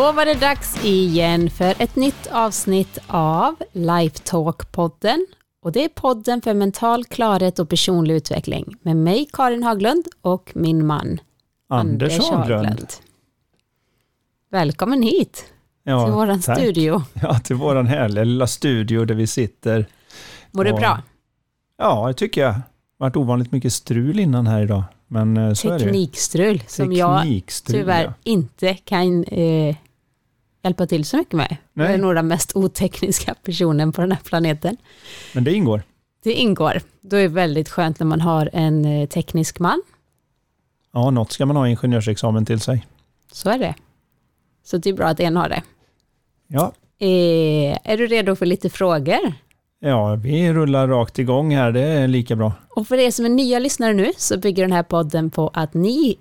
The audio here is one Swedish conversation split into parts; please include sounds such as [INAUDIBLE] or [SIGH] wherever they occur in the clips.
Då var det dags igen för ett nytt avsnitt av Lifetalk-podden. Och det är podden för mental klarhet och personlig utveckling med mig Karin Haglund och min man Anders, Anders Haglund. Haglund. Välkommen hit ja, till våran tack. studio. [LAUGHS] Ja, till våran härliga lilla studio där vi sitter. Mår du bra? Ja, det tycker jag. Det har varit ovanligt mycket strul innan här idag. Men eh, så Teknikstrul, som jag tyvärr ja. inte kan eh, hjälpa till så mycket med. Nej. Jag är nog den mest otekniska personen på den här planeten. Men det ingår. Det ingår. Då är det väldigt skönt när man har en eh, teknisk man. Ja, något ska man ha ingenjörsexamen till sig. Så är det. Så det är bra att en har det. Ja. Eh, är du redo för lite frågor? Ja, vi rullar rakt igång här, det är lika bra. Och för er som är nya lyssnare nu så bygger den här podden på att ni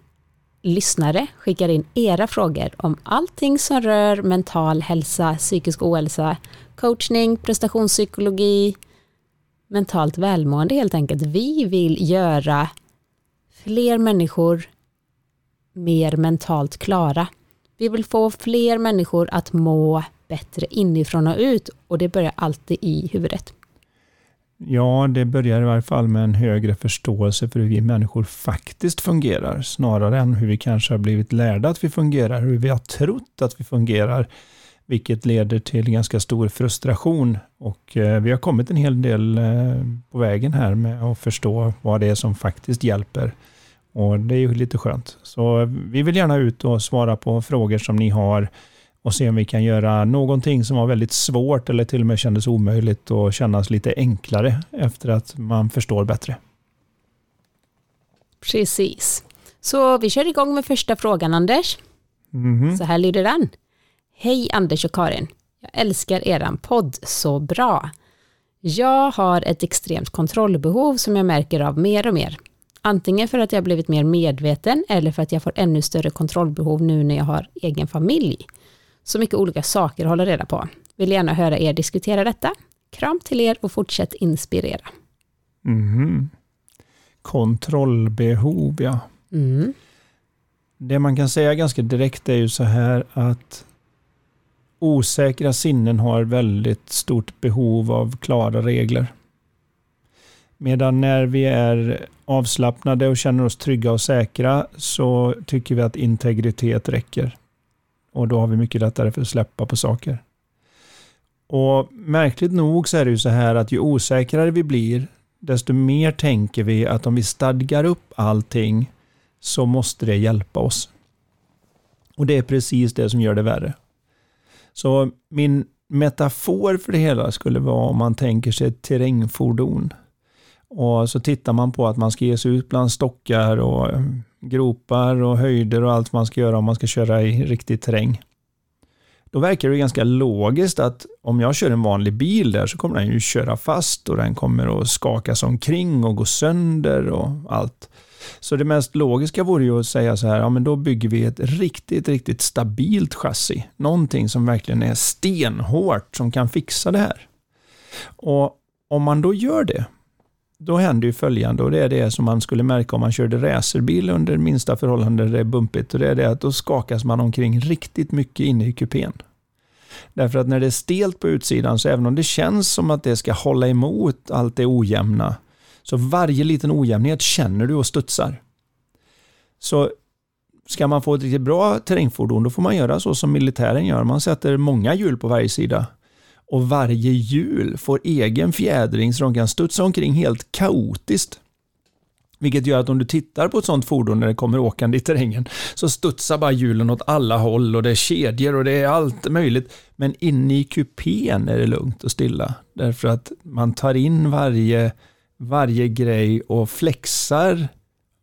lyssnare skickar in era frågor om allting som rör mental hälsa, psykisk ohälsa, coachning, prestationspsykologi, mentalt välmående helt enkelt. Vi vill göra fler människor mer mentalt klara. Vi vill få fler människor att må bättre inifrån och ut och det börjar alltid i huvudet. Ja, det börjar i varje fall med en högre förståelse för hur vi människor faktiskt fungerar, snarare än hur vi kanske har blivit lärda att vi fungerar, hur vi har trott att vi fungerar, vilket leder till ganska stor frustration. Och eh, vi har kommit en hel del eh, på vägen här med att förstå vad det är som faktiskt hjälper. Och det är ju lite skönt. Så vi vill gärna ut och svara på frågor som ni har och se om vi kan göra någonting som var väldigt svårt eller till och med kändes omöjligt och kännas lite enklare efter att man förstår bättre. Precis. Så vi kör igång med första frågan Anders. Mm. Så här lyder den. Hej Anders och Karin. Jag älskar eran podd så bra. Jag har ett extremt kontrollbehov som jag märker av mer och mer. Antingen för att jag blivit mer medveten eller för att jag får ännu större kontrollbehov nu när jag har egen familj så mycket olika saker att hålla reda på. Vill gärna höra er diskutera detta. Kram till er och fortsätt inspirera. Mm. Kontrollbehov, ja. Mm. Det man kan säga ganska direkt är ju så här att osäkra sinnen har väldigt stort behov av klara regler. Medan när vi är avslappnade och känner oss trygga och säkra så tycker vi att integritet räcker. Och då har vi mycket lättare för att släppa på saker. Och märkligt nog så är det ju så här att ju osäkrare vi blir, desto mer tänker vi att om vi stadgar upp allting så måste det hjälpa oss. Och det är precis det som gör det värre. Så min metafor för det hela skulle vara om man tänker sig ett terrängfordon. Och så tittar man på att man ska ge sig ut bland stockar och gropar och höjder och allt man ska göra om man ska köra i riktig terräng. Då verkar det ganska logiskt att om jag kör en vanlig bil där så kommer den ju köra fast och den kommer att skakas omkring och gå sönder och allt. Så det mest logiska vore ju att säga så här, ja men då bygger vi ett riktigt, riktigt stabilt chassi. Någonting som verkligen är stenhårt som kan fixa det här. Och om man då gör det, då händer ju följande och det är det som man skulle märka om man körde racerbil under minsta förhållande där det är bumpigt och det är det att då skakas man omkring riktigt mycket inne i kupén. Därför att när det är stelt på utsidan så även om det känns som att det ska hålla emot allt det ojämna så varje liten ojämnhet känner du och studsar. Så ska man få ett riktigt bra terrängfordon då får man göra så som militären gör. Man sätter många hjul på varje sida och varje hjul får egen fjädring så de kan studsa omkring helt kaotiskt. Vilket gör att om du tittar på ett sånt fordon när det kommer åkande i terrängen så studsar bara hjulen åt alla håll och det är kedjor och det är allt möjligt. Men inne i kupén är det lugnt och stilla därför att man tar in varje, varje grej och flexar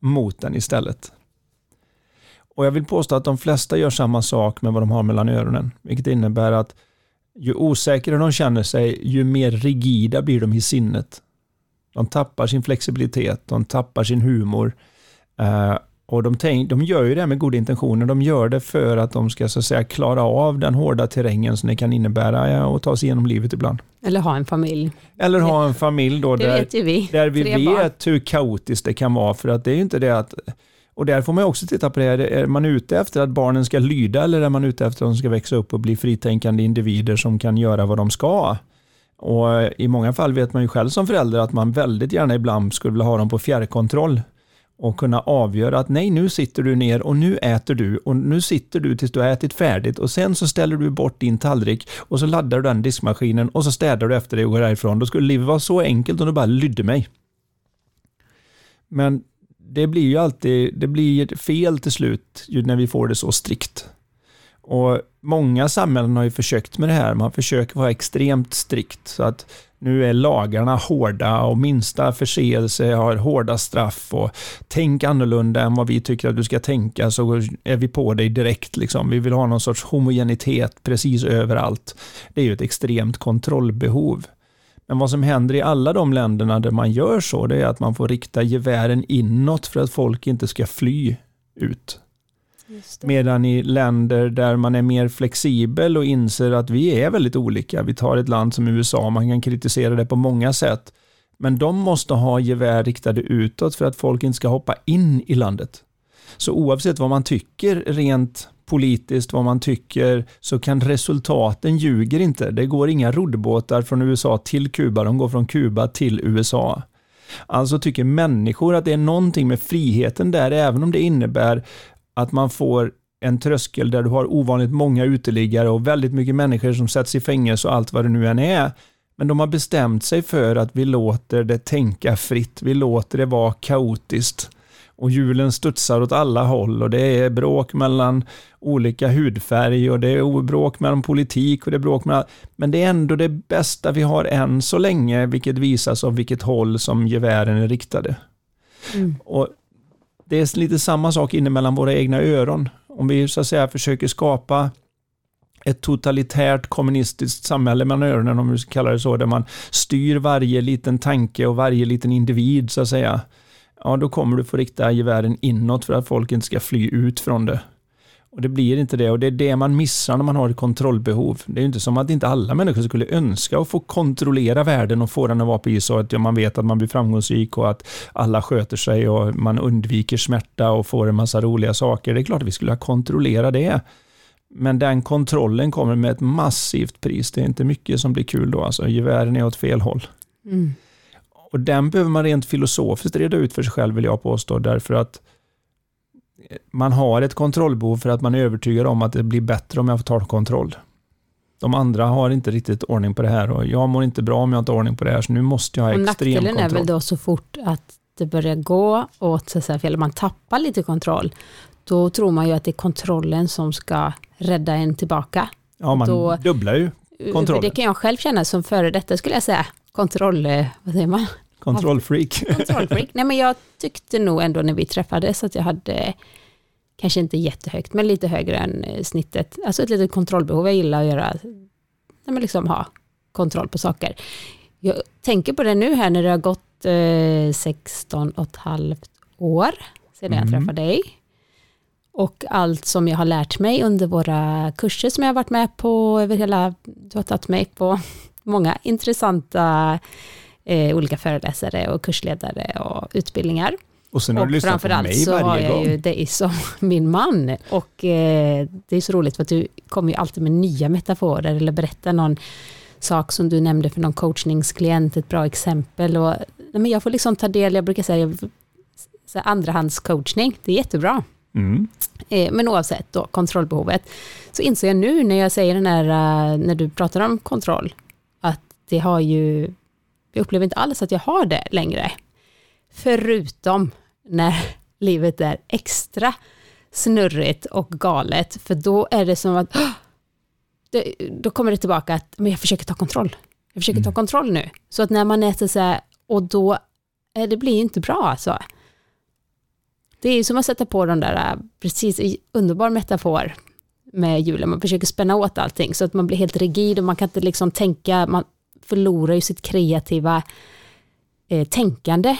mot den istället. Och jag vill påstå att de flesta gör samma sak med vad de har mellan öronen, vilket innebär att ju osäkrare de känner sig, ju mer rigida blir de i sinnet. De tappar sin flexibilitet, de tappar sin humor. Uh, och de, tänk, de gör ju det med goda intentioner. De gör det för att de ska så att säga, klara av den hårda terrängen som det kan innebära ja, att ta sig igenom livet ibland. Eller ha en familj. Eller ha en familj då där, vi. där vi vet barn. hur kaotiskt det kan vara. För att det är ju inte det att och där får man också titta på det. Här. Är man ute efter att barnen ska lyda eller är man ute efter att de ska växa upp och bli fritänkande individer som kan göra vad de ska? Och I många fall vet man ju själv som förälder att man väldigt gärna ibland skulle vilja ha dem på fjärrkontroll och kunna avgöra att nej, nu sitter du ner och nu äter du och nu sitter du tills du har ätit färdigt och sen så ställer du bort din tallrik och så laddar du den diskmaskinen och så städar du efter dig och går därifrån. Då skulle livet vara så enkelt om du bara lydde mig. Men det blir ju alltid det blir fel till slut när vi får det så strikt. Och Många samhällen har ju försökt med det här. Man försöker vara extremt strikt så att nu är lagarna hårda och minsta förseelse har hårda straff och tänk annorlunda än vad vi tycker att du ska tänka så är vi på dig direkt. Liksom. Vi vill ha någon sorts homogenitet precis överallt. Det är ju ett extremt kontrollbehov. Men vad som händer i alla de länderna där man gör så, det är att man får rikta gevären inåt för att folk inte ska fly ut. Medan i länder där man är mer flexibel och inser att vi är väldigt olika. Vi tar ett land som USA, man kan kritisera det på många sätt. Men de måste ha gevär riktade utåt för att folk inte ska hoppa in i landet. Så oavsett vad man tycker rent politiskt, vad man tycker, så kan resultaten ljuger inte. Det går inga roddbåtar från USA till Kuba, de går från Kuba till USA. Alltså tycker människor att det är någonting med friheten där, även om det innebär att man får en tröskel där du har ovanligt många uteliggare och väldigt mycket människor som sätts i fängelse och allt vad det nu än är. Men de har bestämt sig för att vi låter det tänka fritt, vi låter det vara kaotiskt. Och hjulen studsar åt alla håll och det är bråk mellan olika hudfärg och det är bråk mellan politik och det är bråk mellan... Men det är ändå det bästa vi har än så länge, vilket visas av vilket håll som gevären är riktade. Mm. Och det är lite samma sak inne mellan våra egna öron. Om vi så att säga försöker skapa ett totalitärt kommunistiskt samhälle mellan öronen, om vi ska kalla det så, där man styr varje liten tanke och varje liten individ, så att säga. Ja, då kommer du få rikta gevären inåt för att folk inte ska fly ut från det. Och Det blir inte det och det är det man missar när man har ett kontrollbehov. Det är inte som att inte alla människor skulle önska att få kontrollera världen och få den att vara på så att man vet att man blir framgångsrik och att alla sköter sig och man undviker smärta och får en massa roliga saker. Det är klart att vi skulle kontrollera det. Men den kontrollen kommer med ett massivt pris. Det är inte mycket som blir kul då. Alltså, gevären är åt fel håll. Mm. Och den behöver man rent filosofiskt reda ut för sig själv vill jag påstå. Därför att man har ett kontrollbehov för att man är övertygad om att det blir bättre om jag får ta kontroll. De andra har inte riktigt ordning på det här och jag mår inte bra om jag inte har ordning på det här, så nu måste jag ha extrem kontroll. Nackdelen är väl då så fort att det börjar gå åt så säga, fel, man tappar lite kontroll, då tror man ju att det är kontrollen som ska rädda en tillbaka. Ja, man då, dubblar ju kontrollen. Det kan jag själv känna som före detta skulle jag säga, kontroll, eh, vad säger man? Kontrollfreak. [LAUGHS] Kontrollfreak. Nej, men jag tyckte nog ändå när vi träffades att jag hade, kanske inte jättehögt, men lite högre än eh, snittet. Alltså ett litet kontrollbehov. Jag gillar att göra, nej, men liksom ha kontroll på saker. Jag tänker på det nu här när det har gått eh, 16 och ett halvt år sedan mm. jag träffade dig. Och allt som jag har lärt mig under våra kurser som jag har varit med på över hela, du har tagit mig på många intressanta eh, olika föreläsare och kursledare och utbildningar. Och sen har du lyssnat på mig varje gång. så har jag ju dig som [LAUGHS] min man. Och eh, det är så roligt för att du kommer ju alltid med nya metaforer eller berättar någon sak som du nämnde för någon coachningsklient, ett bra exempel. Och, men jag får liksom ta del, jag brukar säga så andrahandscoachning, det är jättebra. Mm. Eh, men oavsett då, kontrollbehovet, så inser jag nu när jag säger den här, uh, när du pratar om kontroll, det har ju jag upplever inte alls att jag har det längre. Förutom när [LAUGHS] livet är extra snurrigt och galet, för då är det som att det, då kommer det tillbaka att men jag försöker ta kontroll. Jag försöker ta mm. kontroll nu. Så att när man äter så här, och då, det blir inte bra alltså. Det är ju som att sätta på de där, precis, underbar metafor med hjulen, man försöker spänna åt allting så att man blir helt rigid och man kan inte liksom tänka, man, förlorar ju sitt kreativa eh, tänkande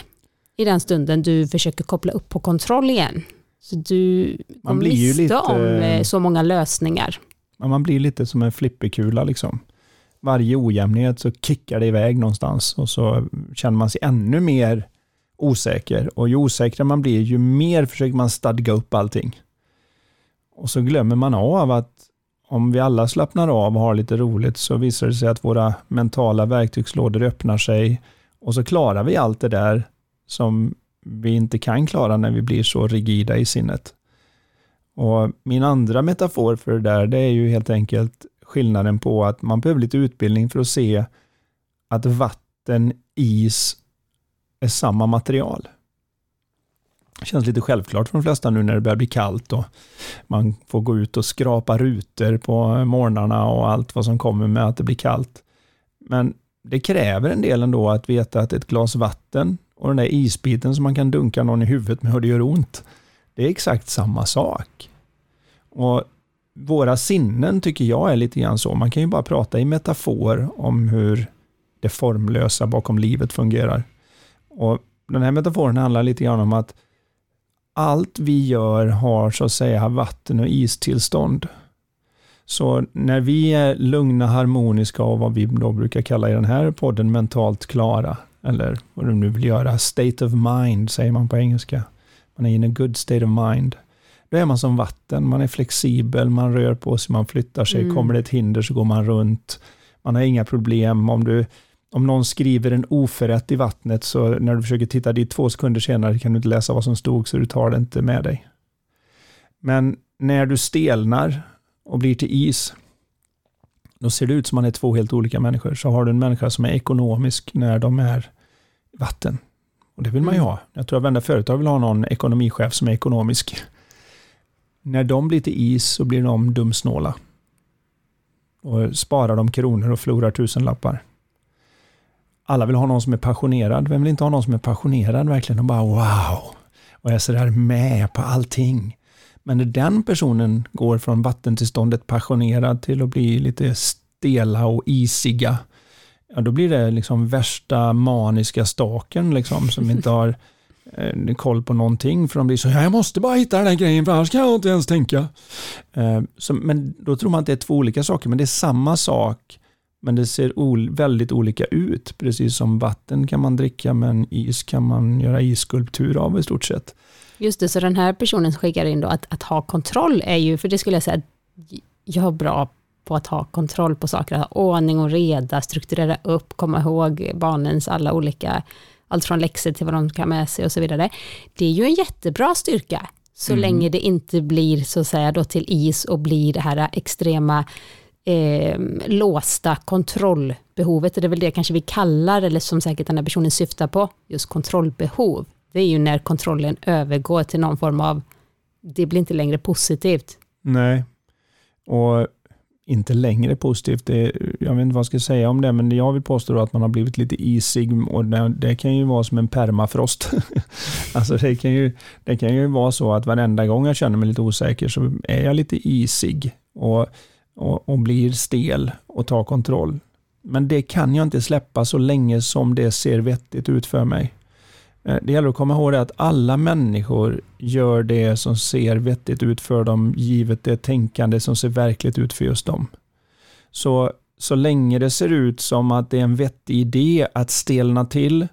i den stunden du försöker koppla upp på kontroll igen. Så du man blir ju lite om eh, så många lösningar. Man blir lite som en flipperkula liksom. Varje ojämnhet så kickar det iväg någonstans och så känner man sig ännu mer osäker. Och ju osäkrare man blir, ju mer försöker man stadga upp allting. Och så glömmer man av att om vi alla slappnar av och har lite roligt så visar det sig att våra mentala verktygslådor öppnar sig och så klarar vi allt det där som vi inte kan klara när vi blir så rigida i sinnet. Och Min andra metafor för det där, det är ju helt enkelt skillnaden på att man behöver lite utbildning för att se att vatten, is är samma material. Det känns lite självklart för de flesta nu när det börjar bli kallt och man får gå ut och skrapa rutor på morgnarna och allt vad som kommer med att det blir kallt. Men det kräver en del ändå att veta att ett glas vatten och den där isbiten som man kan dunka någon i huvudet med och det gör ont. Det är exakt samma sak. Och Våra sinnen tycker jag är lite grann så. Man kan ju bara prata i metafor om hur det formlösa bakom livet fungerar. Och Den här metaforen handlar lite grann om att allt vi gör har så att säga vatten och istillstånd. Så när vi är lugna, harmoniska och vad vi då brukar kalla i den här podden mentalt klara, eller vad du nu vill göra, state of mind säger man på engelska. Man är in a good state of mind. Då är man som vatten, man är flexibel, man rör på sig, man flyttar sig. Mm. Kommer det ett hinder så går man runt. Man har inga problem. Om, du, om någon skriver en oförrätt i vattnet, så när du försöker titta dit två sekunder senare kan du inte läsa vad som stod, så du tar det inte med dig. Men när du stelnar och blir till is, då ser det ut som man är två helt olika människor. Så har du en människa som är ekonomisk när de är vatten. Och det vill man ju mm. ha. Jag tror att varenda företag vill ha någon ekonomichef som är ekonomisk. När de blir till is så blir de dumsnåla. Och sparar de kronor och förlorar tusenlappar. Alla vill ha någon som är passionerad. Vem vill inte ha någon som är passionerad verkligen och bara wow. Och är sådär med på allting. Men när den personen går från vattentillståndet passionerad till att bli lite stela och isiga, ja, då blir det liksom värsta maniska staken liksom, som inte har [LAUGHS] eh, koll på någonting. För de blir så, ja, jag måste bara hitta den här grejen, för annars kan jag inte ens tänka. Eh, så, men då tror man att det är två olika saker, men det är samma sak. Men det ser ol väldigt olika ut. Precis som vatten kan man dricka, men is kan man göra isskulptur av i stort sett. Just det, så den här personen skickar in då att, att ha kontroll är ju, för det skulle jag säga, jag är bra på att ha kontroll på saker, ha ordning och reda, strukturera upp, komma ihåg barnens alla olika, allt från läxor till vad de kan med sig och så vidare. Det är ju en jättebra styrka, så mm. länge det inte blir så att säga då till is och blir det här extrema eh, låsta kontrollbehovet, det är väl det kanske vi kallar, eller som säkert den här personen syftar på, just kontrollbehov det är ju när kontrollen övergår till någon form av, det blir inte längre positivt. Nej, och inte längre positivt. Det, jag vet inte vad jag ska säga om det, men jag vill påstå att man har blivit lite isig och det, det kan ju vara som en permafrost. [LAUGHS] alltså det kan, ju, det kan ju vara så att varenda gång jag känner mig lite osäker så är jag lite isig och, och, och blir stel och tar kontroll. Men det kan jag inte släppa så länge som det ser vettigt ut för mig. Eh, det gäller att komma ihåg att alla människor gör det som ser vettigt ut för dem, givet det tänkande som ser verkligt ut för just dem. Så, så länge det ser ut som att det är en vettig idé att stelna till,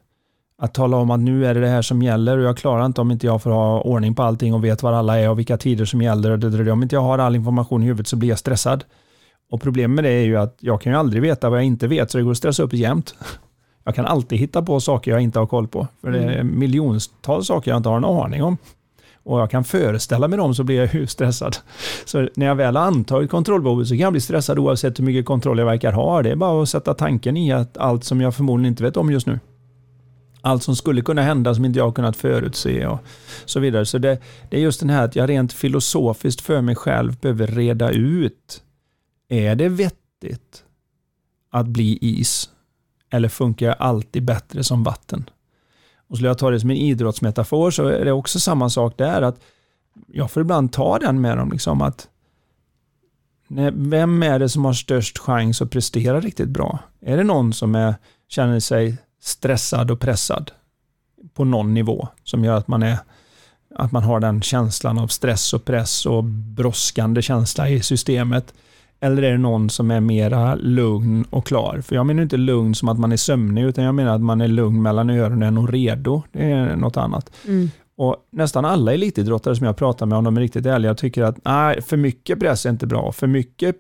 att tala om att nu är det det här som gäller och jag klarar inte om inte jag får ha ordning på allting och vet var alla är och vilka tider som gäller. Om inte jag har all information i huvudet så blir jag stressad. Och problemet med det är ju att jag kan ju aldrig veta vad jag inte vet, så det går att stressa upp jämt. [LAUGHS] Jag kan alltid hitta på saker jag inte har koll på. För det är mm. miljontals saker jag inte har en aning om. Och jag kan föreställa mig dem så blir jag ju [LAUGHS] stressad. Så när jag väl har antagit kontrollbehovet så kan jag bli stressad oavsett hur mycket kontroll jag verkar ha. Det är bara att sätta tanken i att allt som jag förmodligen inte vet om just nu. Allt som skulle kunna hända som inte jag har kunnat förutse och så vidare. Så det, det är just den här att jag rent filosofiskt för mig själv behöver reda ut. Är det vettigt att bli is? eller funkar jag alltid bättre som vatten? Och skulle jag ta det som en idrottsmetafor så är det också samma sak där. att Jag får ibland ta den med dem. Liksom att vem är det som har störst chans att prestera riktigt bra? Är det någon som är, känner sig stressad och pressad på någon nivå som gör att man, är, att man har den känslan av stress och press och brådskande känsla i systemet? Eller är det någon som är mera lugn och klar? För jag menar inte lugn som att man är sömnig, utan jag menar att man är lugn mellan öronen och redo. Det är något annat. Mm. Och nästan alla elitidrottare som jag pratar med, om de är riktigt ärliga, tycker att nej, för mycket press är inte bra. För mycket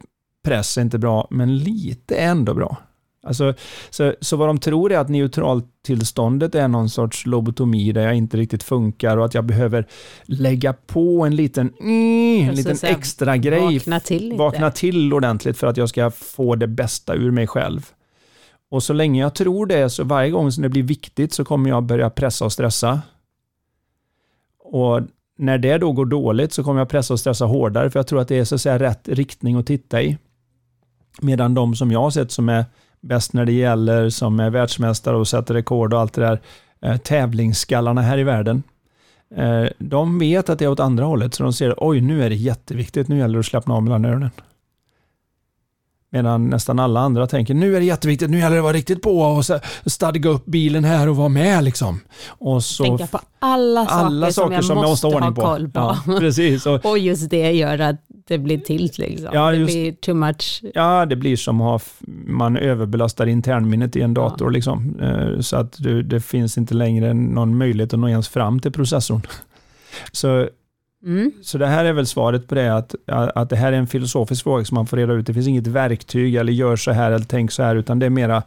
press är inte bra, men lite är ändå bra. Alltså, så, så vad de tror är att neutraltillståndet är någon sorts lobotomi där jag inte riktigt funkar och att jag behöver lägga på en liten, mm, en liten extra grej. Vakna till lite. Vakna till ordentligt för att jag ska få det bästa ur mig själv. Och så länge jag tror det, så varje gång som det blir viktigt så kommer jag börja pressa och stressa. Och när det då går dåligt så kommer jag pressa och stressa hårdare, för jag tror att det är så att säga rätt riktning att titta i. Medan de som jag har sett som är bäst när det gäller, som är världsmästare och sätter rekord och allt det där, eh, tävlingsskallarna här i världen, eh, de vet att det är åt andra hållet, så de ser oj, nu är det jätteviktigt, nu gäller det att slappna av mellan öronen. Medan nästan alla andra tänker, nu är det jätteviktigt, nu gäller det att vara riktigt på och stadga upp bilen här och vara med liksom. Och så Tänka på alla saker, alla saker som jag måste, ha ordning ha på. koll på. Ja, precis. Och, [LAUGHS] Och just det gör att det blir till liksom. Ja, det just- blir too much. Ja, det blir som att ha- man överbelastar internminnet i en dator. Liksom. Eh, Så att du, det finns inte längre någon möjlighet att nå ens fram till processorn. [LAUGHS] Så, Mm. så det här är väl svaret på det, att, att det här är en filosofisk fråga som man får reda ut. Det finns inget verktyg eller gör så här eller tänk så här, utan det är mera,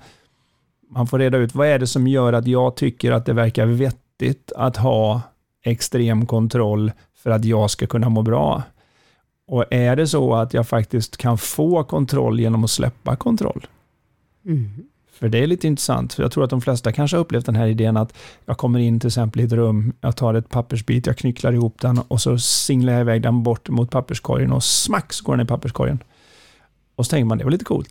man får reda ut vad är det som gör att jag tycker att det verkar vettigt att ha extrem kontroll för att jag ska kunna må bra. Och är det så att jag faktiskt kan få kontroll genom att släppa kontroll? Mm. För det är lite intressant, för jag tror att de flesta kanske har upplevt den här idén att jag kommer in till exempel i ett rum, jag tar ett pappersbit, jag knycklar ihop den och så singlar jag iväg den bort mot papperskorgen och smack så går den i papperskorgen. Och så tänker man, det var lite coolt.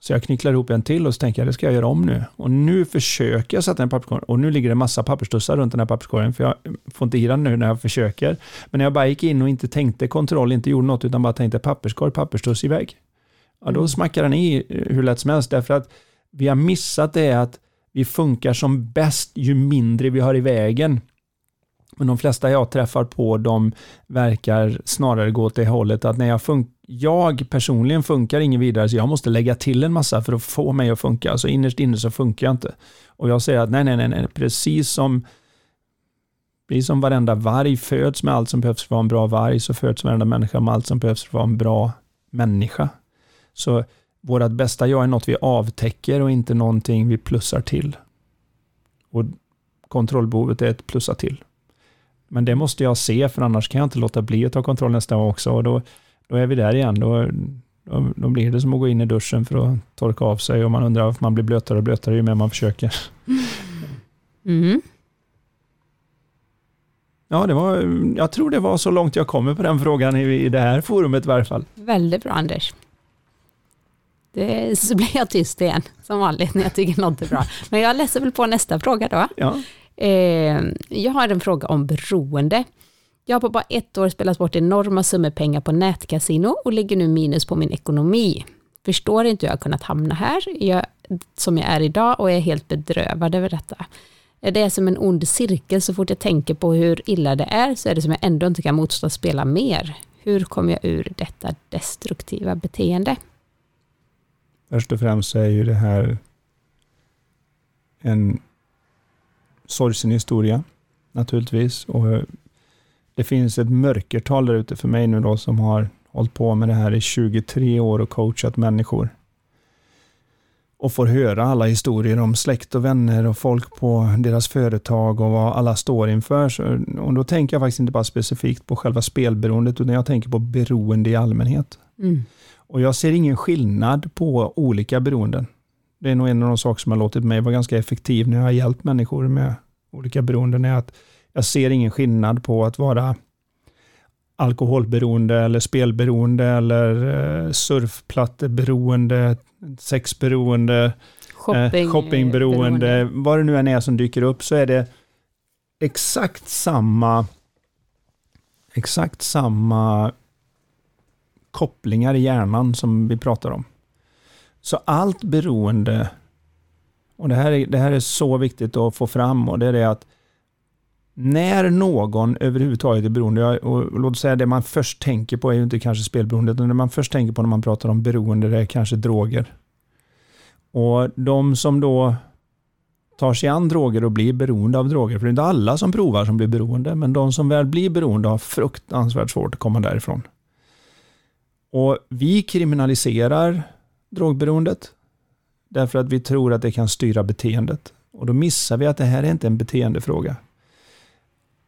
Så jag knycklar ihop en till och så tänker jag, det ska jag göra om nu. Och nu försöker jag sätta den i papperskorgen och nu ligger det massa papperstussar runt den här papperskorgen, för jag får inte i den nu när jag försöker. Men när jag bara gick in och inte tänkte kontroll, inte gjorde något, utan bara tänkte papperskorg, papperstuss iväg. Ja, då Mm. smackar den i hur lätt som helst, därför att vi har missat det att vi funkar som bäst ju mindre vi har i vägen. Men de flesta jag träffar på, de verkar snarare gå åt det hållet att när jag funkar, jag personligen funkar ingen vidare, så jag måste lägga till en massa för att få mig att funka. Alltså innerst inne så funkar jag inte. Och jag säger att nej, nej, nej, nej. precis som Precis som varenda varg föds med allt som behövs för att vara en bra varg, så föds varenda människa med allt som behövs för att vara en bra människa. Så vårt bästa jag är något vi avtäcker och inte någonting vi plussar till. Och kontrollbehovet är ett plussa till. Men det måste jag se, för annars kan jag inte låta bli att ta kontroll nästa gång också. Och då, då är vi där igen. Då, då, då blir det som att gå in i duschen för att torka av sig och man undrar varför man blir blötare och blötare ju mer man försöker. [LAUGHS] Mm. Ja, det var, jag tror det var så långt jag kommer på den frågan i, i det här forumet i varje fall. Väldigt bra Anders. Det, så blir jag tyst igen, som vanligt när jag tycker något är bra. Men jag läser väl på nästa fråga då. Ja. Eh, jag har en fråga om beroende. Jag har på bara ett år spelat bort enorma summor pengar på nätkasino och ligger nu minus på min ekonomi. Förstår inte hur jag har kunnat hamna här, jag, som jag är idag och är helt bedrövad över detta. Det är som en ond cirkel, så fort jag tänker på hur illa det är så är det som jag ändå inte kan motstå att spela mer. Hur kommer jag ur detta destruktiva beteende? Först och främst så är ju det här en sorgsen historia naturligtvis. Och det finns ett mörkertal där ute för mig nu då som har hållit på med det här i 23 år och coachat människor. Och får höra alla historier om släkt och vänner och folk på deras företag och vad alla står inför. Så, och då tänker jag faktiskt inte bara specifikt på själva spelberoendet utan jag tänker på beroende i allmänhet. Mm. Och jag ser ingen skillnad på olika beroenden. Det är nog en av de saker som har låtit mig vara ganska effektiv när jag har hjälpt människor med olika beroenden. Är att jag ser ingen skillnad på att vara alkoholberoende eller spelberoende eller eh, surfplatteberoende, sexberoende, Shopping, eh, shoppingberoende, vad det nu än är som dyker upp så är det exakt samma exakt samma kopplingar i hjärnan som vi pratar om. Så allt beroende, och det här är, det här är så viktigt att få fram, och det är det att när någon överhuvudtaget är beroende, och låt säga det man först tänker på är ju inte kanske spelberoende, utan det man först tänker på när man pratar om beroende det är kanske droger. Och de som då tar sig an droger och blir beroende av droger, för det är inte alla som provar som blir beroende, men de som väl blir beroende har fruktansvärt svårt att komma därifrån. Och vi kriminaliserar drogberoendet därför att vi tror att det kan styra beteendet. Och då missar vi att det här är inte en beteendefråga.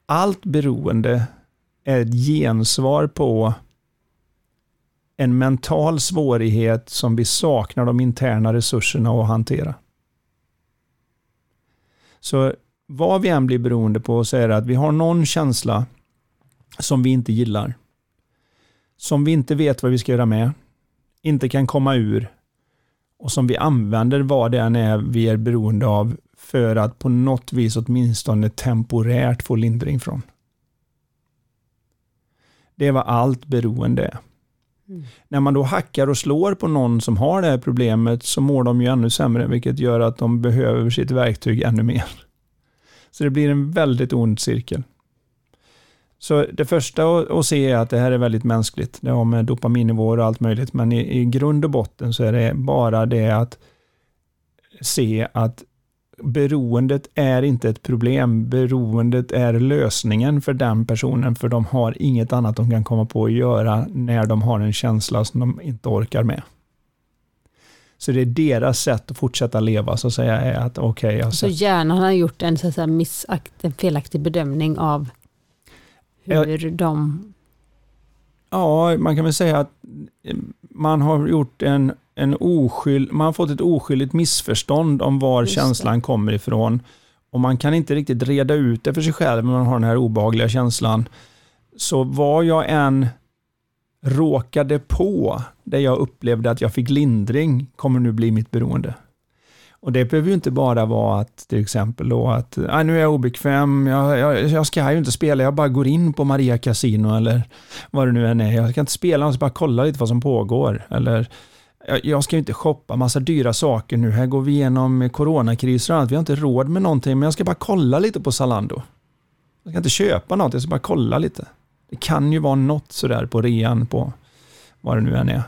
Allt beroende är ett gensvar på en mental svårighet som vi saknar de interna resurserna att hantera. Så vad vi än blir beroende på så är det att vi har någon känsla som vi inte gillar. Som vi inte vet vad vi ska göra med. Inte kan komma ur. Och som vi använder vad det än är vi är beroende av för att på något vis åtminstone temporärt få lindring från. Det är vad allt beroende är. Mm. När man då hackar och slår på någon som har det här problemet så mår de ju ännu sämre, vilket gör att de behöver sitt verktyg ännu mer. Så det blir en väldigt ond cirkel. Så det första att se är att det här är väldigt mänskligt. Det har med dopaminnivåer och allt möjligt, men i, i grund och botten så är det bara det att se att beroendet är inte ett problem. Beroendet är lösningen för den personen, för de har inget annat de kan komma på att göra när de har en känsla som de inte orkar med. Så det är deras sätt att fortsätta leva, så att säga, är att okej, okay, Så hjärnan har gjort en, så att säga, missakt, en felaktig bedömning av hur de... Ja, man kan väl säga att man har gjort en en oskyld, man har fått ett oskyldigt missförstånd om var Just känslan det. kommer ifrån. Och man kan inte riktigt reda ut det för sig själv, när man har den här obehagliga känslan. Så vad jag än råkade på, där jag upplevde att jag fick lindring, kommer nu bli mitt beroende. Och det behöver ju inte bara vara att till exempel då att ah, nu är jag obekväm, jag, jag, jag, ska ju inte spela, jag bara går in på Maria Casino eller vad det nu än är. Jag ska inte spela, jag ska bara kolla lite vad som pågår. Eller jag ska ju inte shoppa massa dyra saker nu. Här går vi igenom coronakriser och annat. Vi har inte råd med någonting, men jag ska bara kolla lite på Zalando. Jag ska inte köpa något, jag ska bara kolla lite. Det kan ju vara något sådär på rean på vad det nu än är.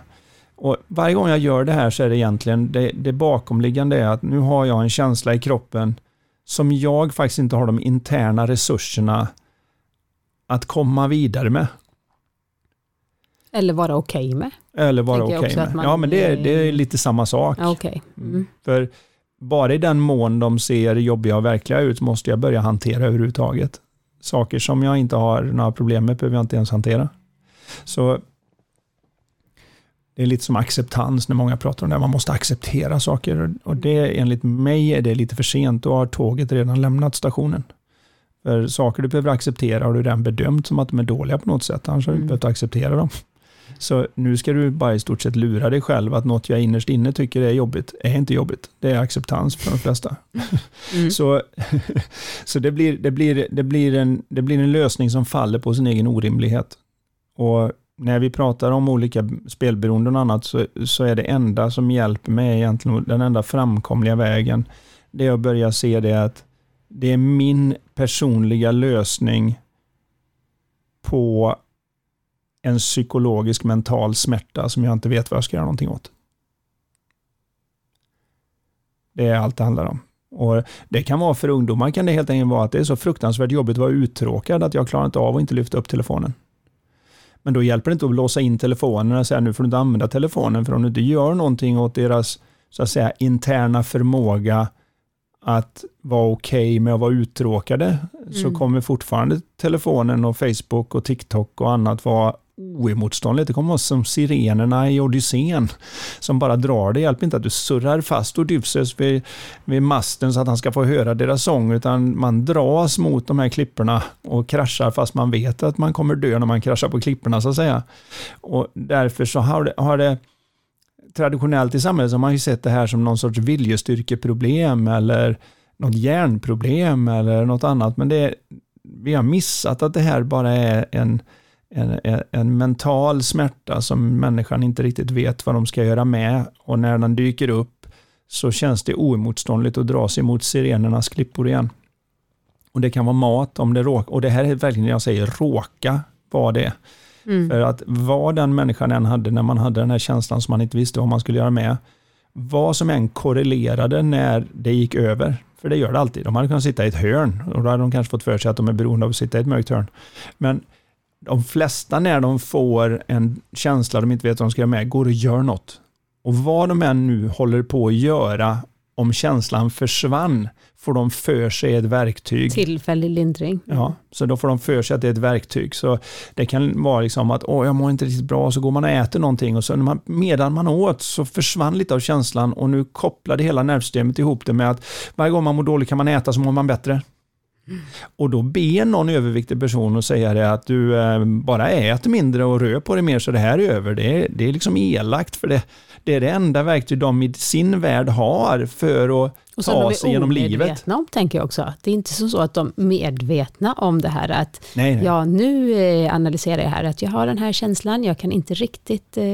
Och varje gång jag gör det här så är det egentligen, det, det bakomliggande är att nu har jag en känsla i kroppen som jag faktiskt inte har de interna resurserna att komma vidare med. Eller vara okej okay med. Eller vara okej okay med. Ja, men det är, det är lite samma sak. Okay. Mm. mm. För bara i den mån de ser jobbiga och verkliga ut måste jag börja hantera överhuvudtaget. Saker som jag inte har några problem med behöver jag inte ens hantera. Så det är lite som acceptans när många pratar om det. Man måste acceptera saker och det enligt mig är det lite för sent. Då har tåget redan lämnat stationen. För saker du behöver acceptera har du redan bedömt som att de är dåliga på något sätt. Annars har du mm. behövt acceptera dem. Så nu ska du bara i stort sett lura dig själv att något jag innerst inne tycker är jobbigt, är inte jobbigt. Det är acceptans för de flesta. [LAUGHS] Mm. så [LAUGHS] så det, blir, det, blir, det, blir en, det blir en lösning som faller på sin egen orimlighet. Och när vi pratar om olika spelberoenden och annat så, så är det enda som hjälper mig egentligen, den enda framkomliga vägen, det är att börja se det att det är min personliga lösning på en psykologisk mental smärta som jag inte vet vad jag ska göra någonting åt. Det är allt det handlar om. Och Det kan vara för ungdomar kan det helt enkelt vara att det är så fruktansvärt jobbigt att vara uttråkad att jag klarar inte av att inte lyfta upp telefonen. Men då hjälper det inte att låsa in telefonen och säga nu får du inte använda telefonen för om du inte gör någonting åt deras så att säga interna förmåga att vara okej okay med att vara uttråkade mm. så kommer fortfarande telefonen och Facebook och TikTok och annat vara oemotståndligt. Det kommer vara som sirenerna i Odysseen som bara drar. Det hjälper inte att du surrar fast Odysseus vid, vid masten så att han ska få höra deras sång, utan man dras mot de här klipporna och kraschar fast man vet att man kommer dö när man kraschar på klipporna så att säga. Och därför så har det, har det traditionellt i samhället så har man ju sett det här som någon sorts viljestyrkeproblem eller något hjärnproblem eller något annat. Men det, vi har missat att det här bara är en, en, en mental smärta som människan inte riktigt vet vad de ska göra med. Och när den dyker upp så känns det oemotståndligt att dra sig mot sirenernas klippor igen. Och det kan vara mat, om det råkar, och det här är verkligen jag säger råka vara det. Mm. För att vad den människan än hade när man hade den här känslan som man inte visste vad man skulle göra med, vad som än korrelerade när det gick över, för det gör det alltid. De hade kunnat sitta i ett hörn och då hade de kanske fått för sig att de är beroende av att sitta i ett mörkt hörn. Men de flesta när de får en känsla de inte vet vad de ska göra med, går och gör något. Och vad de än nu håller på att göra, om känslan försvann, får de för sig ett verktyg. Tillfällig lindring. Ja, så då får de för sig att det är ett verktyg. Så det kan vara liksom att åh, jag mår inte riktigt bra, så går man och äter någonting och så när man, medan man åt så försvann lite av känslan och nu kopplade hela nervsystemet ihop det med att varje gång man mår dåligt kan man äta så mår man bättre. Och då ber någon överviktig person att säga det att du eh, bara äter mindre och rör på dig mer så det här är över. Det är, det är liksom elakt för det, det är det enda verktyg de i sin värld har för att Och ta de sig är genom livet. omedvetna om, tänker jag också. Det är inte så att de är medvetna om det här att Nej, nej. ja, nu eh, analyserar jag här att jag har den här känslan, jag kan inte riktigt, eh,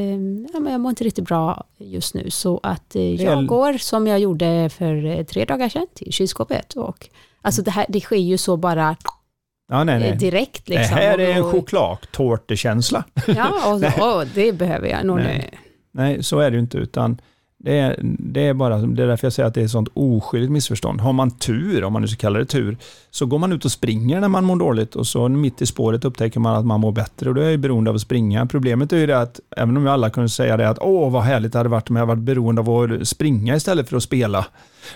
ja, men jag mår inte riktigt bra just nu, så att eh, jag går som jag gjorde för tre dagar sedan till kylskåpet och alltså det här, det sker ju så bara ja, nej, eh, nej. direkt liksom. Det här är en chokladtårtekänsla. [LAUGHS] Ja, och, Nej. och det behöver jag nog nu. Nej. Nej, så är det ju inte, utan det är, det är bara, det är därför jag säger att det är ett sånt oskyldigt missförstånd. Har man tur, om man nu ska kalla det tur, så går man ut och springer när man mår dåligt och så mitt i spåret upptäcker man att man mår bättre och då är jag beroende av att springa. Problemet är ju det att, även om vi alla kunde säga det att åh vad härligt det hade varit om jag varit beroende av att springa istället för att spela,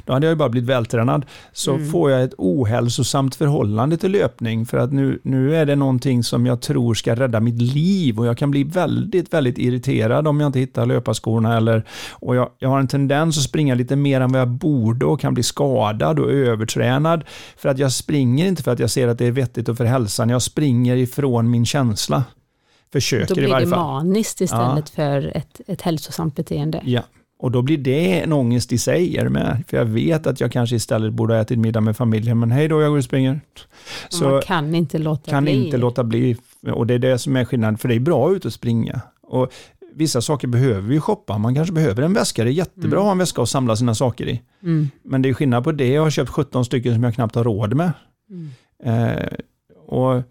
då hade jag ju bara blivit vältränad. Så Mm. får jag ett ohälsosamt förhållande till löpning för att nu, nu är det någonting som jag tror ska rädda mitt liv och jag kan bli väldigt, väldigt irriterad om jag inte hittar löparskorna eller och jag, jag har en tendens att springa lite mer än vad jag borde och kan bli skadad och övertränad för att jag springer inte för att jag ser att det är vettigt och för hälsan, jag springer ifrån min känsla. Då Försöker i blir varje det fall. maniskt istället för ett, ett hälsosamt beteende. Ja, och då blir det en ångest i sig är med. För jag vet att jag kanske istället borde ha ätit middag med familjen, men hej då, jag går och springer. Så Så man kan inte låta kan bli. inte låta bli. Och det är det som är skillnaden, för det är bra ut att springa. Och vissa saker behöver vi shoppa. Man kanske behöver en väska, det är jättebra Mm. att ha en väska och samla sina saker i. Mm. Men det är skillnad på det, jag har köpt 17 stycken som jag knappt har råd med. Mm. Eh, och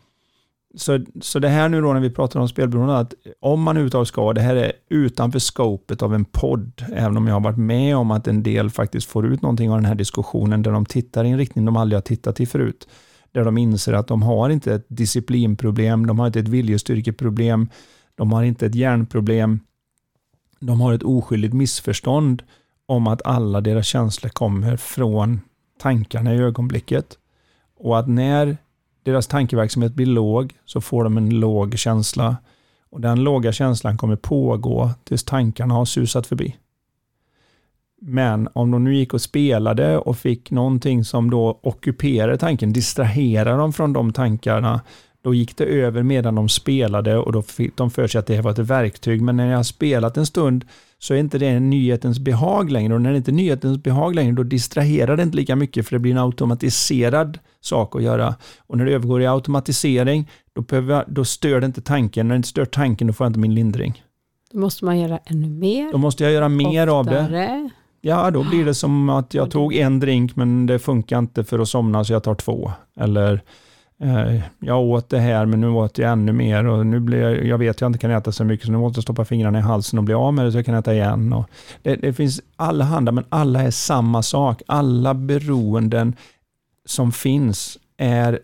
så, så det här nu då när vi pratar om spelberoende, att om man överhuvudtaget ska, det här är utanför scopet av en podd, även om jag har varit med om att en del faktiskt får ut någonting av den här diskussionen, där de tittar i en riktning de aldrig har tittat i förut. Där de inser att de har inte ett disciplinproblem, de har inte ett viljestyrkeproblem, de har inte ett hjärnproblem, de har ett oskyldigt missförstånd om att alla deras känslor kommer från tankarna i ögonblicket. Och att när deras tankeverksamhet blir låg så får de en låg känsla. Och den låga känslan kommer pågå tills tankarna har susat förbi. Men om de nu gick och spelade och fick någonting som då ockuperade tanken, distraherade dem från de tankarna, då gick det över medan de spelade och då fick de för sig att det var ett verktyg. Men när jag har spelat en stund så är inte det nyhetens behag längre. Och när det inte är nyhetens behag längre, då distraherar det inte lika mycket för det blir en automatiserad sak att göra. Och när det övergår i automatisering, då, behöver då stör det inte tanken. När det inte stör tanken, då får jag inte min lindring. Då måste man göra ännu mer. Då måste jag göra mer av det. oftare. Ja, då blir det som att jag tog en drink men det funkar inte för att somna så jag tar två. Eller Eh, jag åt det här men nu åt jag ännu mer och nu blir jag, jag vet att jag inte kan äta så mycket så nu måste jag stoppa fingrarna i halsen och bli av med det så jag kan äta igen. Och det, det finns alla handlar, men alla är samma sak. Alla beroenden som finns är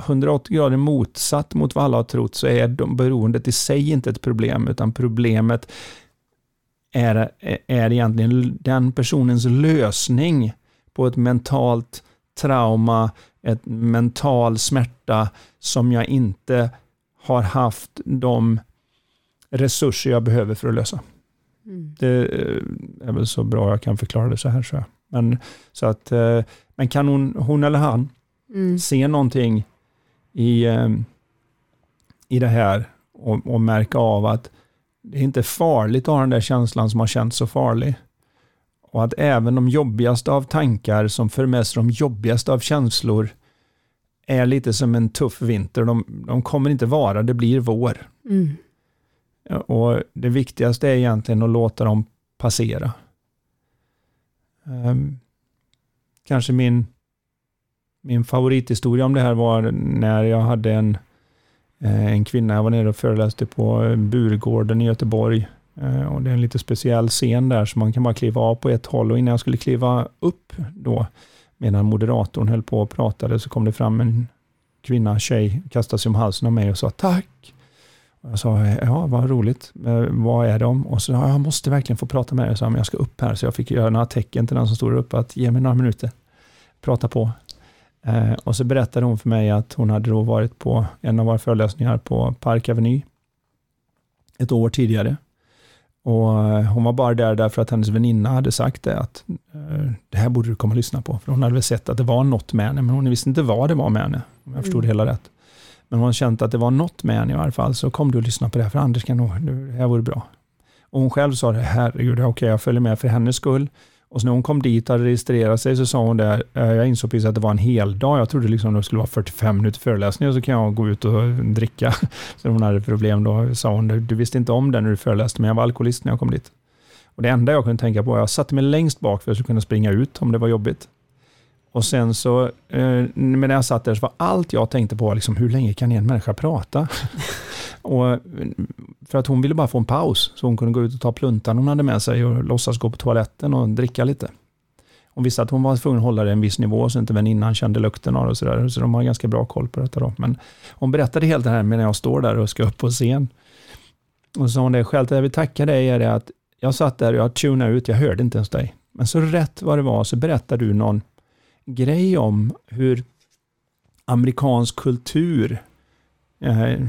180 grader motsatt mot vad alla har trott så är de beroendet i sig inte ett problem utan problemet är, är egentligen den personens lösning på ett mentalt trauma, ett mental smärta som jag inte har haft de resurser jag behöver för att lösa. Mm. Det är väl så bra jag kan förklara det så här. Så jag. Men, så att, eh, men kan hon, hon eller han Mm. se någonting i, eh, i det här och, och märka av att det är inte farligt att ha den där känslan som har känts så farlig. Och att även de jobbigaste av tankar som för med sig de jobbigaste av känslor är lite som en tuff vinter. De, de kommer inte vara, det blir vår. Mm. Och det viktigaste är egentligen att låta dem passera. Ehm, kanske min Min favorithistoria om det här var när jag hade en, eh, en kvinna, jag var nere och föreläste på Burgården i Göteborg. Eh, och det är en lite speciell scen där, så man kan bara kliva av på ett håll. Och innan jag skulle kliva upp då, medan moderatorn höll på och pratade, så kom det fram en kvinna, tjej, kastade sig om halsen av mig och sa tack. Och jag sa, ja vad roligt, eh, vad är de? Och så sa jag måste verkligen få prata med dig, så jag ska upp här. Så jag fick göra några tecken till den som stod upp, uppe, att ge mig några minuter, prata på. Eh, och så berättade hon för mig att hon hade då varit på en av våra föreläsningar på Park Avenue ett år tidigare. Och eh, hon var bara där därför att hennes väninna hade sagt det, att eh, det här borde du komma och lyssna på. För hon hade väl sett att det var något med henne, men hon visste inte vad det var med henne, om jag förstod mm. det hela rätt. Men hon känt att det var något med henne i alla fall, så kom du och lyssna på det här, för Anders kan nog, det här vore bra. Och hon själv sa det, herregud, okej, okay, jag följer med för hennes skull. Och så när hon kom dit och hade registrerat sig så sa hon det, eh, jag insåg precis att det var en hel dag. Jag trodde liksom det skulle vara 45 minuter föreläsning och så kan jag gå ut och dricka. [LAUGHS] Så hon hade problem då, sa hon, du visste inte om det när du föreläste, men jag var alkoholist när jag kom dit. Och det enda jag kunde tänka på, jag satte mig längst bak för att jag skulle kunna springa ut om det var jobbigt. Och sen så, eh, när jag satt där så var allt jag tänkte på liksom, hur länge kan en människa prata? [LAUGHS] och, mm, för att hon ville bara få en paus, så hon kunde gå ut och ta pluntan hon hade med sig och låtsas gå på toaletten och dricka lite. Hon visste att hon var tvungen att hålla det en viss nivå så inte väninnan kände lukten av det och sådär. Så de har ganska bra koll på detta då. Men hon berättade helt det här medan jag står där och ska upp på scen. Och så sa hon det, skälet jag vill tacka dig är det att jag satt där och jag tunade ut, jag hörde inte ens dig. Men så rätt vad det var så berättade du någon grej om hur amerikansk kultur, eh,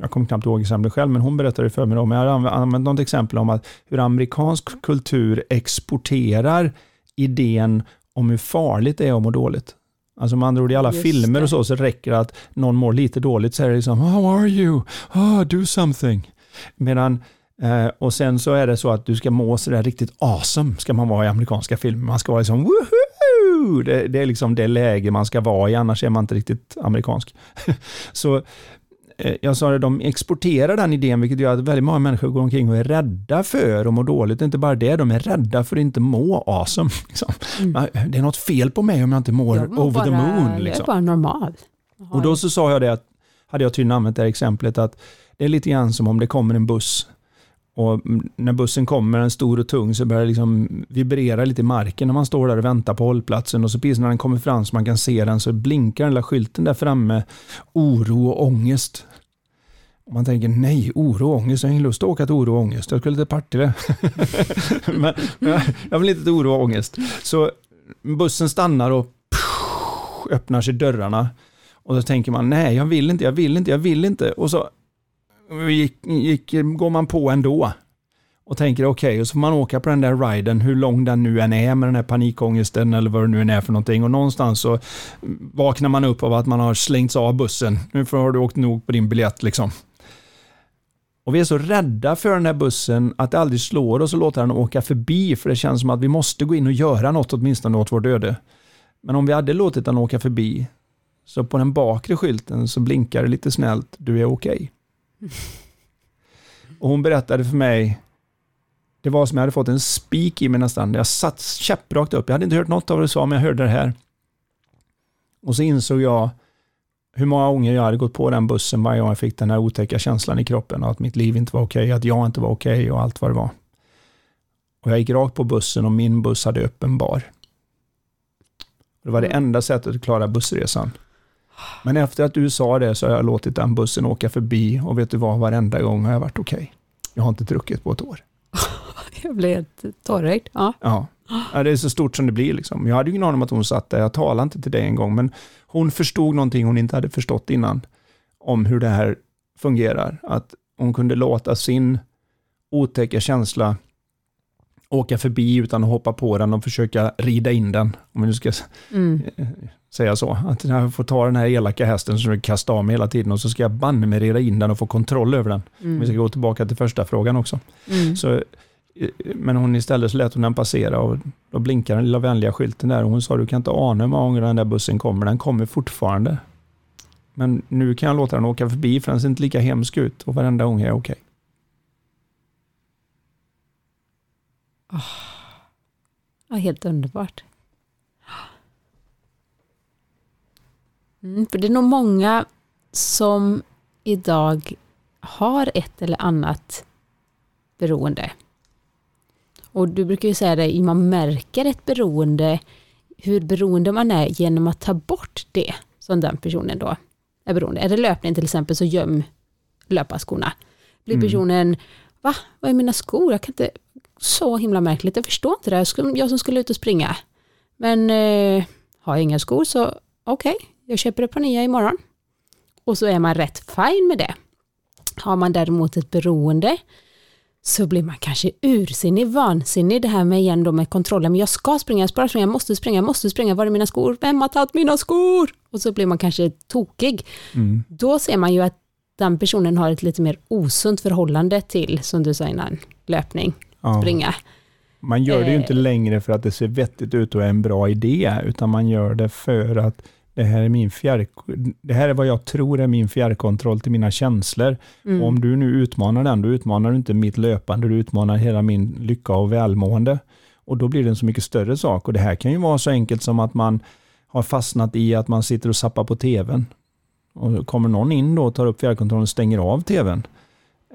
jag kommer knappt ihåg exemplet själv, men hon berättade för mig om, jag har använt något exempel om att hur amerikansk kultur exporterar idén om hur farligt det är att må dåligt. Alltså med andra ord, i alla Just filmer det. och så, så räcker det att någon mår lite dåligt, så är det liksom How are you? Oh, do something. Medan Eh, och sen så är det så att du ska må sådär riktigt awesome, ska man vara i amerikanska filmer. Man ska vara liksom woohoo! Det, det är liksom det läge man ska vara i, annars är man inte riktigt amerikansk. [LAUGHS] så jag sa det, de exporterar den idén, vilket gör att väldigt många människor går omkring och är rädda för att må dåligt. Inte bara det, de är rädda för att inte må awesome. [LAUGHS] Liksom. Mm. Det är något fel på mig om jag inte mår, jag mår over bara, the moon. Liksom. Jag är liksom. bara normal. Och då så sa jag det, att, hade jag tydligen använt det här exemplet, att det är lite grann som om det kommer en buss och när bussen kommer, en stor och tung, så börjar det liksom vibrera lite i marken när man står där och väntar på hållplatsen. Och så precis när den kommer fram så man kan se den så blinkar den där skylten där framme, oro och ångest. Och man tänker, nej, oro och ångest, jag har ingen lust att åka till oro och ångest. Jag skulle till Partille. [LAUGHS] men, men jag vill inte till oro och ångest. Så bussen stannar och öppnar sig dörrarna. Och så tänker man, nej, jag vill inte, jag vill inte, jag vill inte. Och så gick, gick, går man på ändå och tänker okej, okay, och så får man åka på den där riden, hur lång den nu än är med den här panikångesten eller vad det nu än är för någonting. Och någonstans så vaknar man upp av att man har slängts av bussen. Nu har du åkt nog på din biljett liksom. Och vi är så rädda för den här bussen att det aldrig slår oss och låter den åka förbi, för det känns som att vi måste gå in och göra något åtminstone åt vårt öde. Men om vi hade låtit den åka förbi, så på den bakre skylten så blinkar det lite snällt, du är okej. Okay. Och hon berättade för mig, det var som jag hade fått en spik i mig nästan. Jag satt käpprakt upp. Jag hade inte hört något av vad du sa, men jag hörde det här. Och så insåg jag hur många gånger jag hade gått på den bussen varje gång jag fick den här otäcka känslan i kroppen att mitt liv inte var okej, okay, att jag inte var okej okay och allt vad det var. Och jag gick rakt på bussen och min buss hade öppen bar. Det var det mm. enda sättet att klara bussresan. Men efter att du sa det så har jag låtit den bussen åka förbi och vet du vad, varenda gång har jag varit okej. Okay. Jag har inte druckit på ett år. [LAUGHS] jag blev helt tårögd. Ja. ja. det är så stort som det blir. Liksom. Jag hade ingen aning om att hon satt där. Jag talade inte till dig en gång, men hon förstod någonting hon inte hade förstått innan om hur det här fungerar. Att hon kunde låta sin otäcka känsla åka förbi utan att hoppa på den och försöka rida in den. Om vi nu ska mm. säga så. Att jag får ta den här elaka hästen som jag kastar av mig hela tiden och så ska jag banne mig rida in den och få kontroll över den. Mm. Vi ska gå tillbaka till första frågan också. Mm. Så, eh, men hon istället så lät hon den passera och då blinkar den lilla vänliga skylten där och hon sa du kan inte ana hur många gånger den där bussen kommer, den kommer fortfarande. Men nu kan jag låta den åka förbi för den ser inte lika hemsk ut och varenda gång är jag okej. Okay. Oh. Ja, helt underbart. Mm, för det är nog många som idag har ett eller annat beroende. Och du brukar ju säga det, man märker ett beroende, hur beroende man är genom att ta bort det som den personen då är beroende. Är det löpning till exempel så göm löparskorna. Blir Mm. personen, va, vad är mina skor? Jag kan inte, så himla märkligt, jag förstår inte det. Jag, som skulle ut och springa. Men eh, har jag inga skor så okej, jag köper ett par nya imorgon. Och så är man rätt fine med det. Har man däremot ett beroende så blir man kanske ursinnig, vansinnig det här med igen då med kontrollen. Men jag ska springa, jag ska springa, jag måste springa, jag måste springa, var är mina skor? Vem har tagit mina skor? Och så blir man kanske tokig. Mm. Då ser man ju att den personen har ett lite mer osunt förhållande till, som du sa innan, löpning, Ja. springa. Man gör det ju Eh. inte längre för att det ser vettigt ut och är en bra idé, utan man gör det för att det här är, min fjärr, det här är vad jag tror är min fjärrkontroll till mina känslor. Mm. Och om du nu utmanar den, då utmanar du inte mitt löpande, du utmanar hela min lycka och välmående. Och då blir det en så mycket större sak. Och det här kan ju vara så enkelt som att man har fastnat i att man sitter och sappar på tvn. Och kommer någon in då och tar upp fjärrkontrollen och stänger av tvn.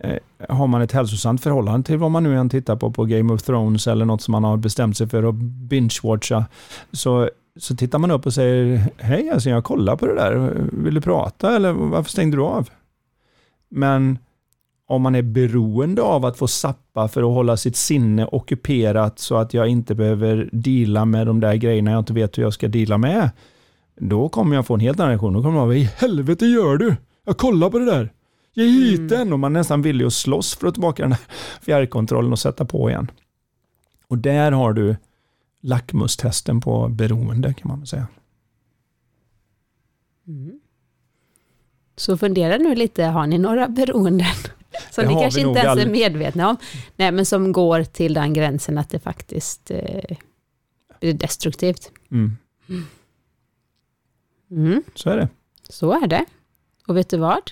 Eh, har man ett hälsosamt förhållande till vad man nu än tittar på, på Game of Thrones eller något som man har bestämt sig för att binge-watcha, så, så tittar man upp och säger Hej, alltså jag kollar på det där. Vill du prata eller varför stängde du av? Men om man är beroende av att få sappa för att hålla sitt sinne ockuperat så att jag inte behöver deala med de där grejerna jag inte vet hur jag ska deala med. Då kommer jag få en helt annan reaktion. Då kommer jag vara, vad i helvete gör du? Jag kollar på det där. Ge hit Mm. den! Och man är nästan villig att slåss för att tillbaka den här fjärrkontrollen och sätta på igen. Och där har du lackmustesten på beroende kan man säga. Mm. Så fundera nu lite, har ni några beroenden? [LAUGHS] Som Det ni kanske inte ens är all- medvetna om. Nej, men som går till den gränsen att det faktiskt eh, blir destruktivt. Mm. Mm, Så är det. så är det. Och vet du vad?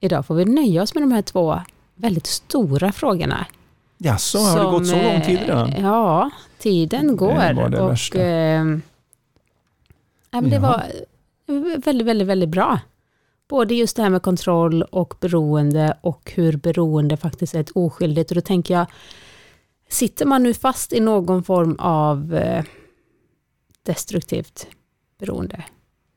Idag får vi nöja oss med de här två väldigt stora frågorna. Jaså, har det gått så lång tid eh, redan? Ja, tiden går. var det och, värsta. eh, ja, men det Ja. var väldigt, väldigt, väldigt bra. Både just det här med kontroll och beroende och hur beroende faktiskt är ett oskyldigt. Och då tänker jag, sitter man nu fast i någon form av eh, destruktivt beroende,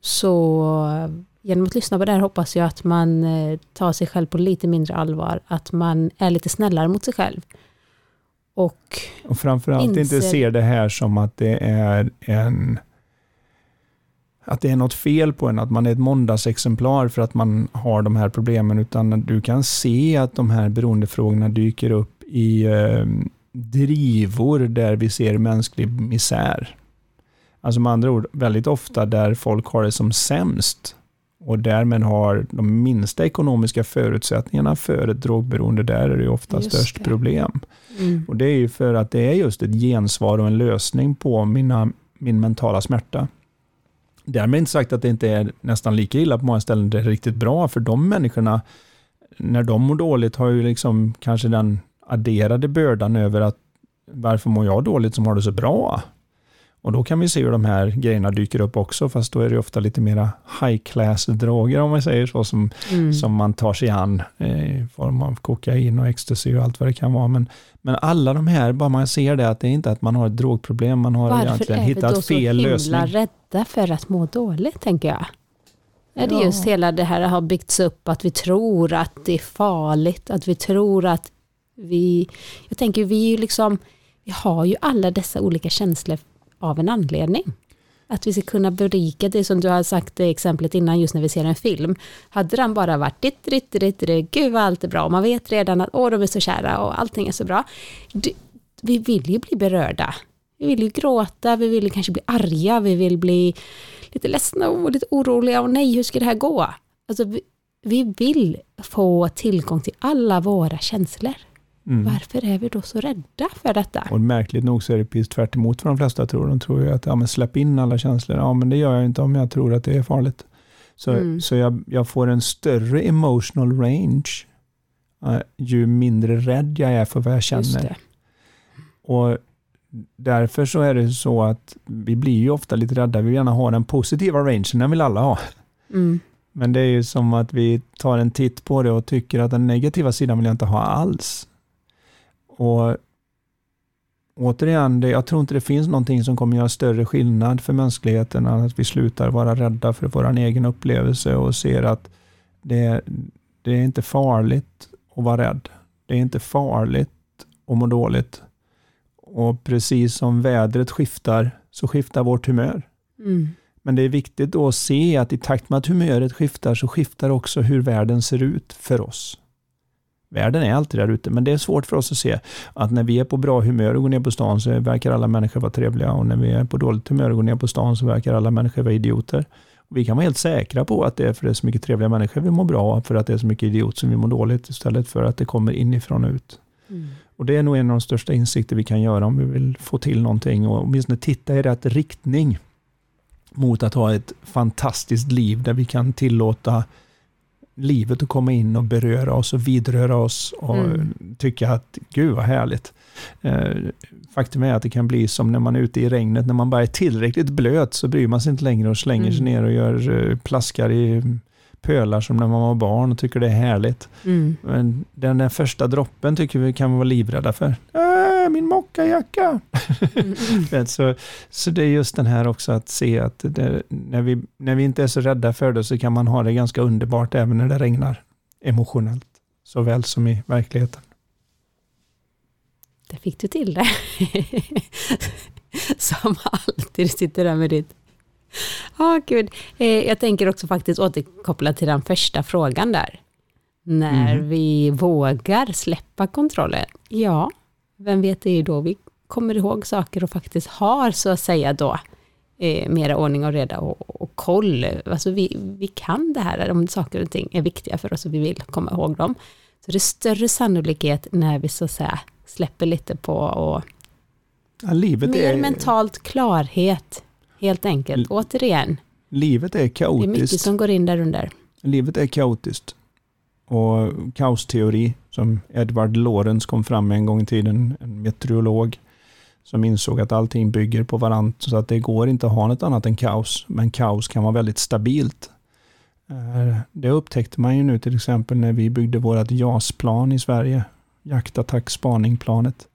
så genom att lyssna på det här hoppas jag att man eh, tar sig själv på lite mindre allvar, att man är lite snällare mot sig själv. Och Och framförallt inte inser- ser det här som att det är en att det är något fel på en, att man är ett måndagsexemplar för att man har de här problemen, utan du kan se att de här beroendefrågorna dyker upp i eh, drivor där vi ser mänsklig misär. Alltså med andra ord, väldigt ofta där folk har det som sämst och därmed har de minsta ekonomiska förutsättningarna för ett drogberoende, där är det ofta Just störst det. problem. mm, Och det är ju för att det är just ett gensvar och en lösning på mina, min mentala smärta. Därmed inte sagt att det inte är nästan lika illa på många ställen. Det är riktigt bra för de människorna, när de mår dåligt, har ju liksom kanske den adderade bördan över att varför mår jag dåligt som har det så bra? Och då kan vi se hur de här grejerna dyker upp också, fast då är det ofta lite mera high class droger om man säger så, som mm. som man tar sig an eh, i form av kokain och ecstasy och allt vad det kan vara. Men, men alla de här, bara man ser det, att det är inte att man har ett drogproblem, man har Varför egentligen är vi då hittat så fel himla lösning. rädda för att må dåligt, tänker jag? Är det Ja. just hela det här har byggts upp, att vi tror att det är farligt, att vi tror att vi... Jag tänker, vi är ju liksom... Vi har ju alla dessa olika känslor av en anledning. Att vi ska kunna berika det som du har sagt i exemplet innan just när vi ser en film. Hade den bara varit ditt, ditt, ditt, ditt, gud vad allt är bra och man vet redan att åh de är så kära och allting är så bra. Vi vill ju bli berörda. Vi vill ju gråta, vi vill ju kanske bli arga, vi vill bli lite ledsna och lite oroliga och nej, hur ska det här gå? Alltså, vi, vi vill få tillgång till alla våra känslor. Mm. Varför är vi då så rädda för detta? Och märkligt nog så är det precis tvärt emot vad de flesta tror. De tror ju att ja, men släpp in alla känslor. Ja, men det gör jag inte om jag tror att det är farligt. Så, Mm. så jag, jag får en större emotional range eh, ju mindre rädd jag är för vad jag känner. Och därför så är det så att vi blir ju ofta lite rädda. Vi vill gärna ha den positiva rangen, den vill alla ha. Mm. Men det är ju som att vi tar en titt på det och tycker att den negativa sidan vill jag inte ha alls. Och återigen, det, jag tror inte det finns någonting som kommer göra större skillnad för mänskligheten än att vi slutar vara rädda för vår egen upplevelse och ser att det, det är inte farligt att vara rädd. Det är inte farligt att må dåligt. Och precis som vädret skiftar så skiftar vårt humör. Mm. Men det är viktigt att se att i takt med att humöret skiftar så skiftar också hur världen ser ut för oss. Världen är alltid där ute, men det är svårt för oss att se att när vi är på bra humör och går ner på stan så verkar alla människor vara trevliga och när vi är på dåligt humör och går ner på stan så verkar alla människor vara idioter. Och vi kan vara helt säkra på att det är för att det är så mycket trevliga människor vi mår bra, för att det är så mycket idioter som vi mår dåligt istället för att det kommer inifrån och ut. Mm. Och Det är nog en av de största insikter vi kan göra om vi vill få till någonting och åtminstone titta i rätt riktning mot att ha ett fantastiskt liv där vi kan tillåta livet att komma in och beröra oss och vidröra oss och Mm. tycka att gud vad härligt. Eh, faktum är att det kan bli som när man är ute i regnet, när man bara är tillräckligt blöt så bryr man sig inte längre och slänger sig Mm. ner och gör eh, plaskar i pölar som när man var barn och tycker det är härligt. Mm. Men den där första droppen tycker vi kan vara livrädda för. Äh, min mockajacka! Mm. [LAUGHS] Så, så det är just den här också att se att det, när, vi, när vi inte är så rädda för det så kan man ha det ganska underbart även när det regnar. Emotionellt, såväl som i verkligheten. Det fick du till det. [LAUGHS] Som alltid sitter där med ditt... Ja, gud. Eh, jag tänker också faktiskt återkoppla till den första frågan där. När Mhm. vi vågar släppa kontrollen. Ja, vem vet, det är ju då vi kommer ihåg saker och faktiskt har så att säga då eh, mera ordning och reda och, och koll. Alltså vi, vi kan det här, om saker och ting är viktiga för oss och vi vill komma ihåg dem. Så det är större sannolikhet när vi så att säga släpper lite på och Ja, mer är, mentalt klarhet. Helt enkelt. Återigen, livet är det är mycket kaotiskt. som går in där under. Livet är kaotiskt. Och kaosteori, som Edward Lorenz kom fram med en gång i tiden, en meteorolog, som insåg att allting bygger på varandra, så att det går inte att ha något annat än kaos. Men kaos kan vara väldigt stabilt. Eh, det upptäckte man ju nu till exempel när vi byggde vårt JAS-plan i Sverige, jaktattack spaningplanet.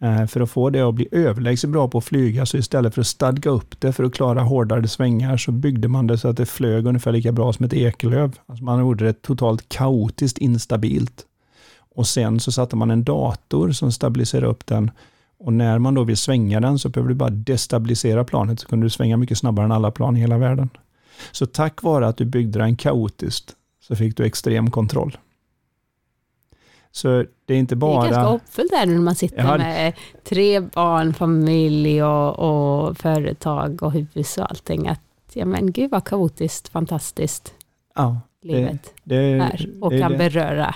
Eh, för att få det att bli överlägset bra på att flyga, så istället för att stadga upp det för att klara hårdare svängar, så byggde man det så att det flög ungefär lika bra som ett eklöv. Alltså man gjorde det totalt kaotiskt instabilt. Och sen så satte man en dator som stabiliserade upp den. Och när man då vill svänga den så behöver du bara destabilisera planet, så kunde du svänga mycket snabbare än alla plan i hela världen. Så tack vare att du byggde den kaotiskt, så fick du extrem kontroll. Så det är inte Det är ganska bara... hoppfullt där när man sitter Ja. med tre barn, familj och, och företag och hus och allting. Att, ja men gud vad kaotiskt, fantastiskt Ja, livet det, är och det kan det. beröra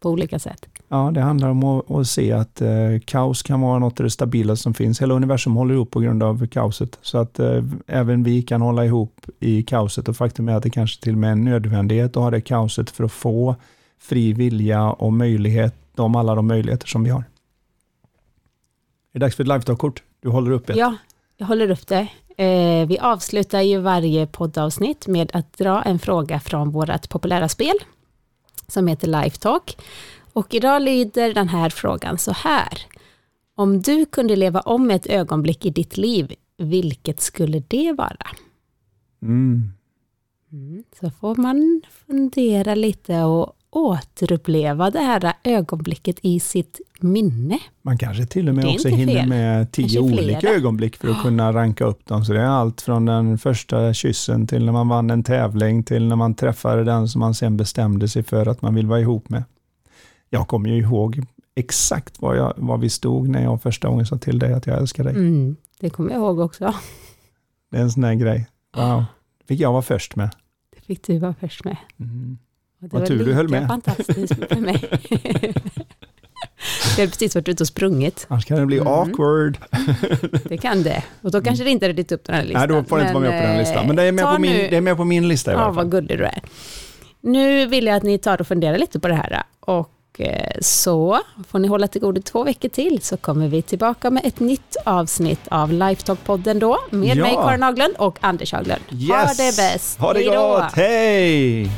på olika sätt. Ja, det handlar om att, att se att eh, kaos kan vara något av det stabilaste som finns. Hela universum håller ihop på grund av kaoset. Så att eh, även vi kan hålla ihop i kaoset. Och faktum är att det kanske till och med är en nödvändighet att ha det kaoset för att få fri vilja och möjlighet, om alla de möjligheter som vi har. Det är dags för ett live-talk-kort. Du håller upp ett. Ja, jag håller upp det. Eh, vi avslutar ju varje poddavsnitt med att dra en fråga från vårt populära spel som heter Lifetalk. Och idag lyder den här frågan så här. Om du kunde leva om ett ögonblick i ditt liv, vilket skulle det vara? Mm. Mm, så får man fundera lite och återuppleva det här ögonblicket i sitt minne. Man kanske till och med också hinner fel. med tio Kanske flera. olika ögonblick för att kunna ranka upp dem. Så det är allt från den första kyssen till när man vann en tävling till när man träffade den som man sen bestämde sig för att man vill vara ihop med. Jag kommer ju ihåg exakt var, jag, var vi stod när jag första gången sa till dig att jag älskar dig. Mm, det kommer jag ihåg också. Det är en sån där grej. Wow. Det fick jag vara först med. Det fick du vara först med. Mm. Och det Vad var tur du höll med. fantastiskt för mig. [LAUGHS] Jag hade precis varit ute och sprungit. Annars kan det bli Mm. awkward. Det kan det. Och då kanske det inte är ditt upp den här listan. Nej, då får det inte vara med på den listan. Men det är med, ta på min, nu- det är med på min lista i alla fall. vad gullig du är. Nu vill jag att ni tar och funderar lite på det här. Och eh, så får ni hålla till god i två veckor till så kommer vi tillbaka med ett nytt avsnitt av Lifetalk-podden då med Ja. mig Karin Haglund och Anders Haglund. Ha Yes. det bäst! Ha det Hej då. gott! Hej!